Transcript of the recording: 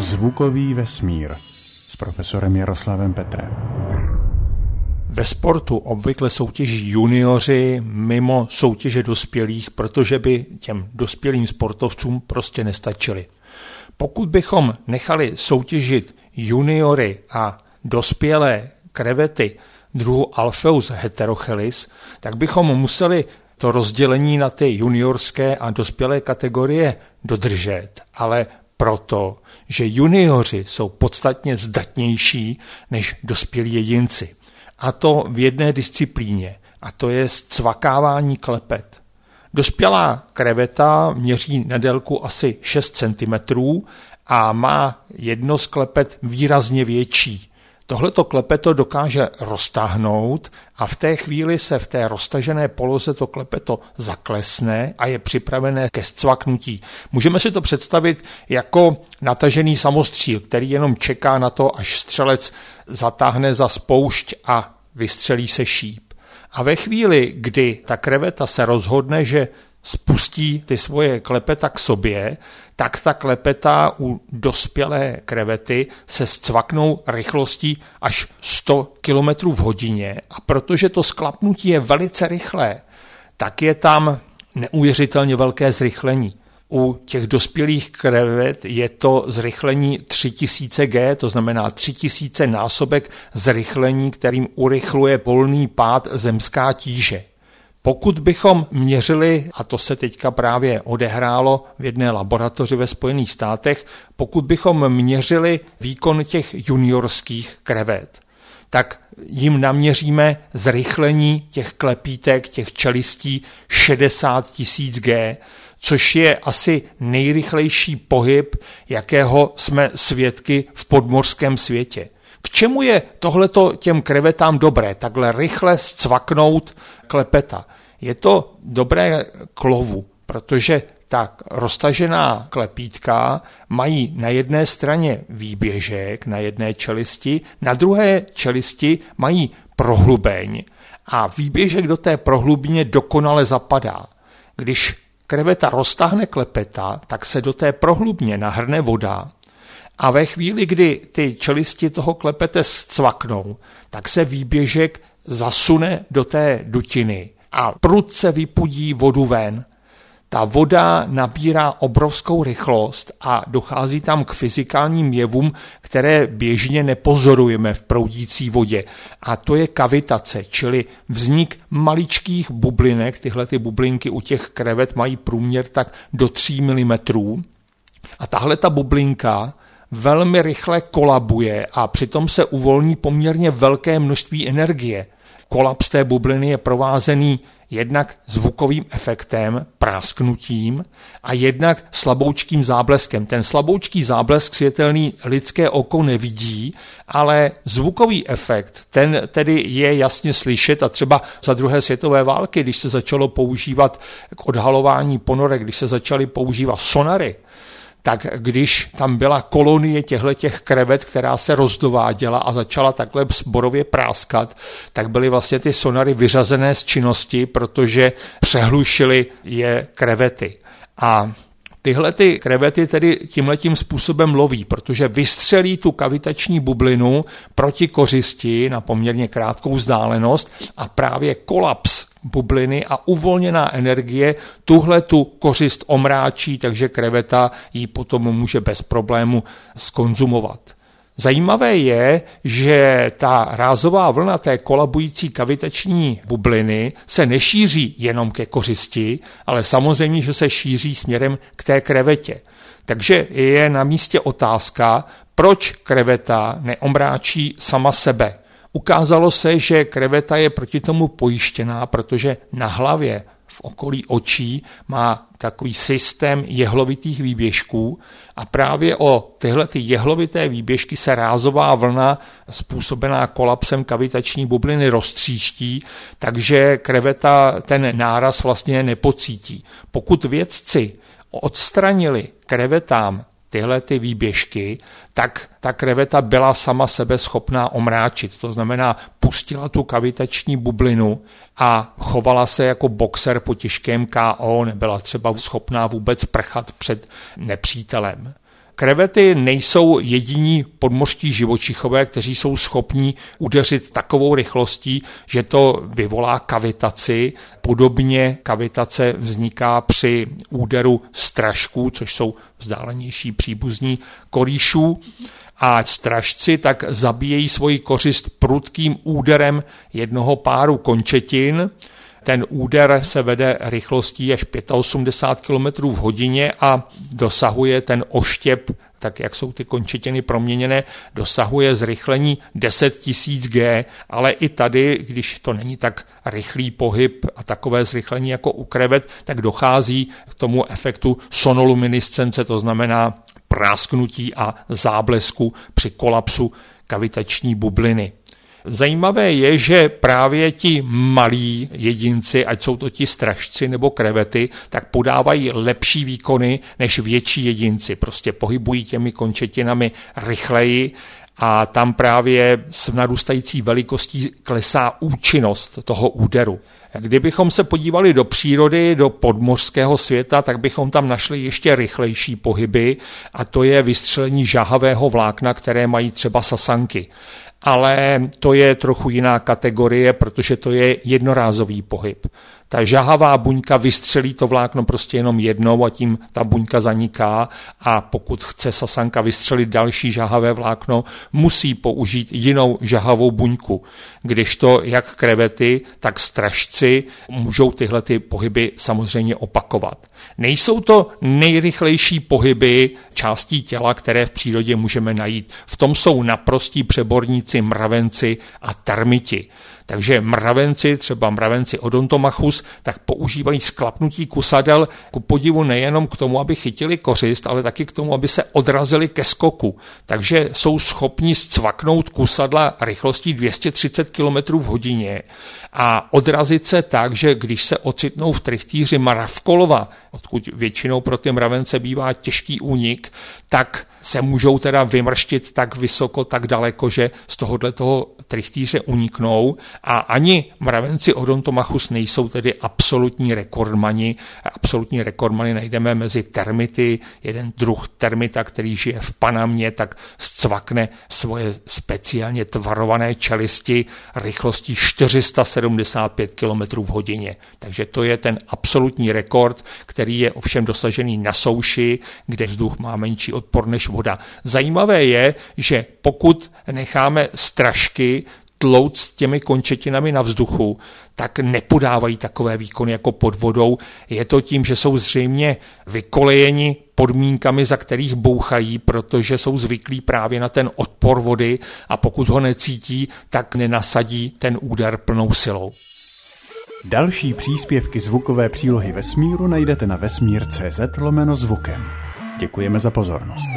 Zvukový vesmír s profesorem Jaroslavem Petrem. Ve sportu obvykle soutěží junioři mimo soutěže dospělých, protože by těm dospělým sportovcům prostě nestačili. Pokud bychom nechali soutěžit juniory a dospělé krevety druhu Alpheus heterochelis, tak bychom museli to rozdělení na ty juniorské a dospělé kategorie dodržet, ale proto, že junioři jsou podstatně zdatnější než dospělí jedinci. A to v jedné disciplíně, a to je cvakávání klepet. Dospělá kreveta měří na délku asi 6 cm a má jedno z klepet výrazně větší. Tohleto klepeto dokáže roztáhnout a v té chvíli se v té roztažené poloze to klepeto zaklesne a je připravené ke zcvaknutí. Můžeme si to představit jako natažený samostříl, který jenom čeká na to, až střelec zatáhne za spoušť a vystřelí se šíp. A ve chvíli, kdy ta kreveta se rozhodne, že spustí ty svoje klepeta k sobě, tak ta klepeta u dospělé krevety se zcvaknou rychlostí až 100 km v hodině a protože to sklapnutí je velice rychlé, tak je tam neuvěřitelně velké zrychlení. U těch dospělých krevet je to zrychlení 3000 G, to znamená 3000 násobek zrychlení, kterým urychluje volný pád zemská tíže. Pokud bychom měřili, a to se teďka právě odehrálo v jedné laboratoři ve Spojených státech, pokud bychom měřili výkon těch juniorských krevet, tak jim naměříme zrychlení těch klepítek, těch čelistí 60 tisíc G, což je asi nejrychlejší pohyb, jakého jsme svědky v podmorském světě. K čemu je tohleto těm krevetám dobré, takhle rychle zcvaknout klepeta? Je to dobré klovu, protože ta roztažená klepítka mají na jedné straně výběžek, na jedné čelisti, na druhé čelisti mají prohlubeň a výběžek do té prohlubině dokonale zapadá. Když kreveta roztáhne klepeta, tak se do té prohlubně nahrne voda a ve chvíli, kdy ty čelisti toho klepete zcvaknou, tak se výběžek zasune do té dutiny a prudce vypudí vodu ven. Ta voda nabírá obrovskou rychlost a dochází tam k fyzikálním jevům, které běžně nepozorujeme v proudící vodě. A to je kavitace, čili vznik maličkých bublinek. Tyhle ty bublinky u těch krevet mají průměr tak do 3 mm. A tahle ta bublinka velmi rychle kolabuje a přitom se uvolní poměrně velké množství energie. Kolaps té bubliny je provázený jednak zvukovým efektem, prásknutím a jednak slaboučkým zábleskem. Ten slaboučký záblesk světelný lidské oko nevidí, ale zvukový efekt, ten tedy je jasně slyšet a třeba za druhé světové války, když se začalo používat k odhalování ponorek, když se začaly používat sonary, tak když tam byla kolonie těchto krevet, která se rozdováděla a začala takhle zborově práskat, tak byly vlastně ty sonary vyřazené z činnosti, protože přehlušily je krevety. A Tyhle ty krevety tedy tímhletím způsobem loví, protože vystřelí tu kavitační bublinu proti kořisti na poměrně krátkou vzdálenost a právě kolaps bubliny a uvolněná energie tuhle tu kořist omráčí, takže kreveta ji potom může bez problému skonzumovat. Zajímavé je, že ta rázová vlna té kolabující kavitační bubliny se nešíří jenom ke kořisti, ale samozřejmě, že se šíří směrem k té krevetě. Takže je na místě otázka, proč kreveta neomráčí sama sebe. Ukázalo se, že kreveta je proti tomu pojištěná, protože na hlavě v okolí očí má takový systém jehlovitých výběžků a právě o tyhle ty jehlovité výběžky se rázová vlna způsobená kolapsem kavitační bubliny roztříští, takže kreveta ten náraz vlastně nepocítí. Pokud vědci odstranili krevetám tyhle ty výběžky, tak ta kreveta byla sama sebe schopná omráčit. To znamená, pustila tu kavitační bublinu a chovala se jako boxer po těžkém KO, nebyla třeba schopná vůbec prchat před nepřítelem. Krevety nejsou jediní podmořští živočichové, kteří jsou schopni udeřit takovou rychlostí, že to vyvolá kavitaci. Podobně kavitace vzniká při úderu strašků, což jsou vzdálenější příbuzní korýšů a stražci tak zabíjejí svoji kořist prudkým úderem jednoho páru končetin. Ten úder se vede rychlostí až 85 km v hodině a dosahuje ten oštěp, tak jak jsou ty končetiny proměněné, dosahuje zrychlení 10 000 G, ale i tady, když to není tak rychlý pohyb a takové zrychlení jako u krevet, tak dochází k tomu efektu sonoluminiscence, to znamená prásknutí a záblesku při kolapsu kavitační bubliny. Zajímavé je, že právě ti malí jedinci, ať jsou to ti stražci nebo krevety, tak podávají lepší výkony než větší jedinci. Prostě pohybují těmi končetinami rychleji a tam právě s narůstající velikostí klesá účinnost toho úderu. Kdybychom se podívali do přírody, do podmořského světa, tak bychom tam našli ještě rychlejší pohyby a to je vystřelení žahavého vlákna, které mají třeba sasanky ale to je trochu jiná kategorie, protože to je jednorázový pohyb. Ta žahavá buňka vystřelí to vlákno prostě jenom jednou a tím ta buňka zaniká a pokud chce sasanka vystřelit další žahavé vlákno, musí použít jinou žahavou buňku. Když to jak krevety, tak stražci můžou tyhle ty pohyby samozřejmě opakovat. Nejsou to nejrychlejší pohyby částí těla, které v přírodě můžeme najít. V tom jsou naprostí přeborníci, mravenci a termiti. Takže mravenci, třeba mravenci odontomachus, tak používají sklapnutí kusadel ku podivu nejenom k tomu, aby chytili kořist, ale taky k tomu, aby se odrazili ke skoku. Takže jsou schopni zcvaknout kusadla rychlostí 230 km v hodině a odrazit se tak, že když se ocitnou v trichtýři Maravkolova, odkud většinou pro ty mravence bývá těžký únik, tak se můžou teda vymrštit tak vysoko, tak daleko, že z tohohle toho trichtýře uniknou a ani mravenci Odontomachus nejsou tedy absolutní rekordmani. Absolutní rekordmani najdeme mezi termity. Jeden druh termita, který žije v Panamě, tak zcvakne svoje speciálně tvarované čelisti rychlostí 475 km v hodině. Takže to je ten absolutní rekord, který je ovšem dosažený na souši, kde vzduch má menší odpor než voda. Zajímavé je, že pokud necháme strašky tlouc těmi končetinami na vzduchu, tak nepodávají takové výkony jako pod vodou. Je to tím, že jsou zřejmě vykolejeni podmínkami, za kterých bouchají, protože jsou zvyklí právě na ten odpor vody a pokud ho necítí, tak nenasadí ten úder plnou silou. Další příspěvky zvukové přílohy vesmíru najdete na vesmír.cz lomeno zvukem. Děkujeme za pozornost.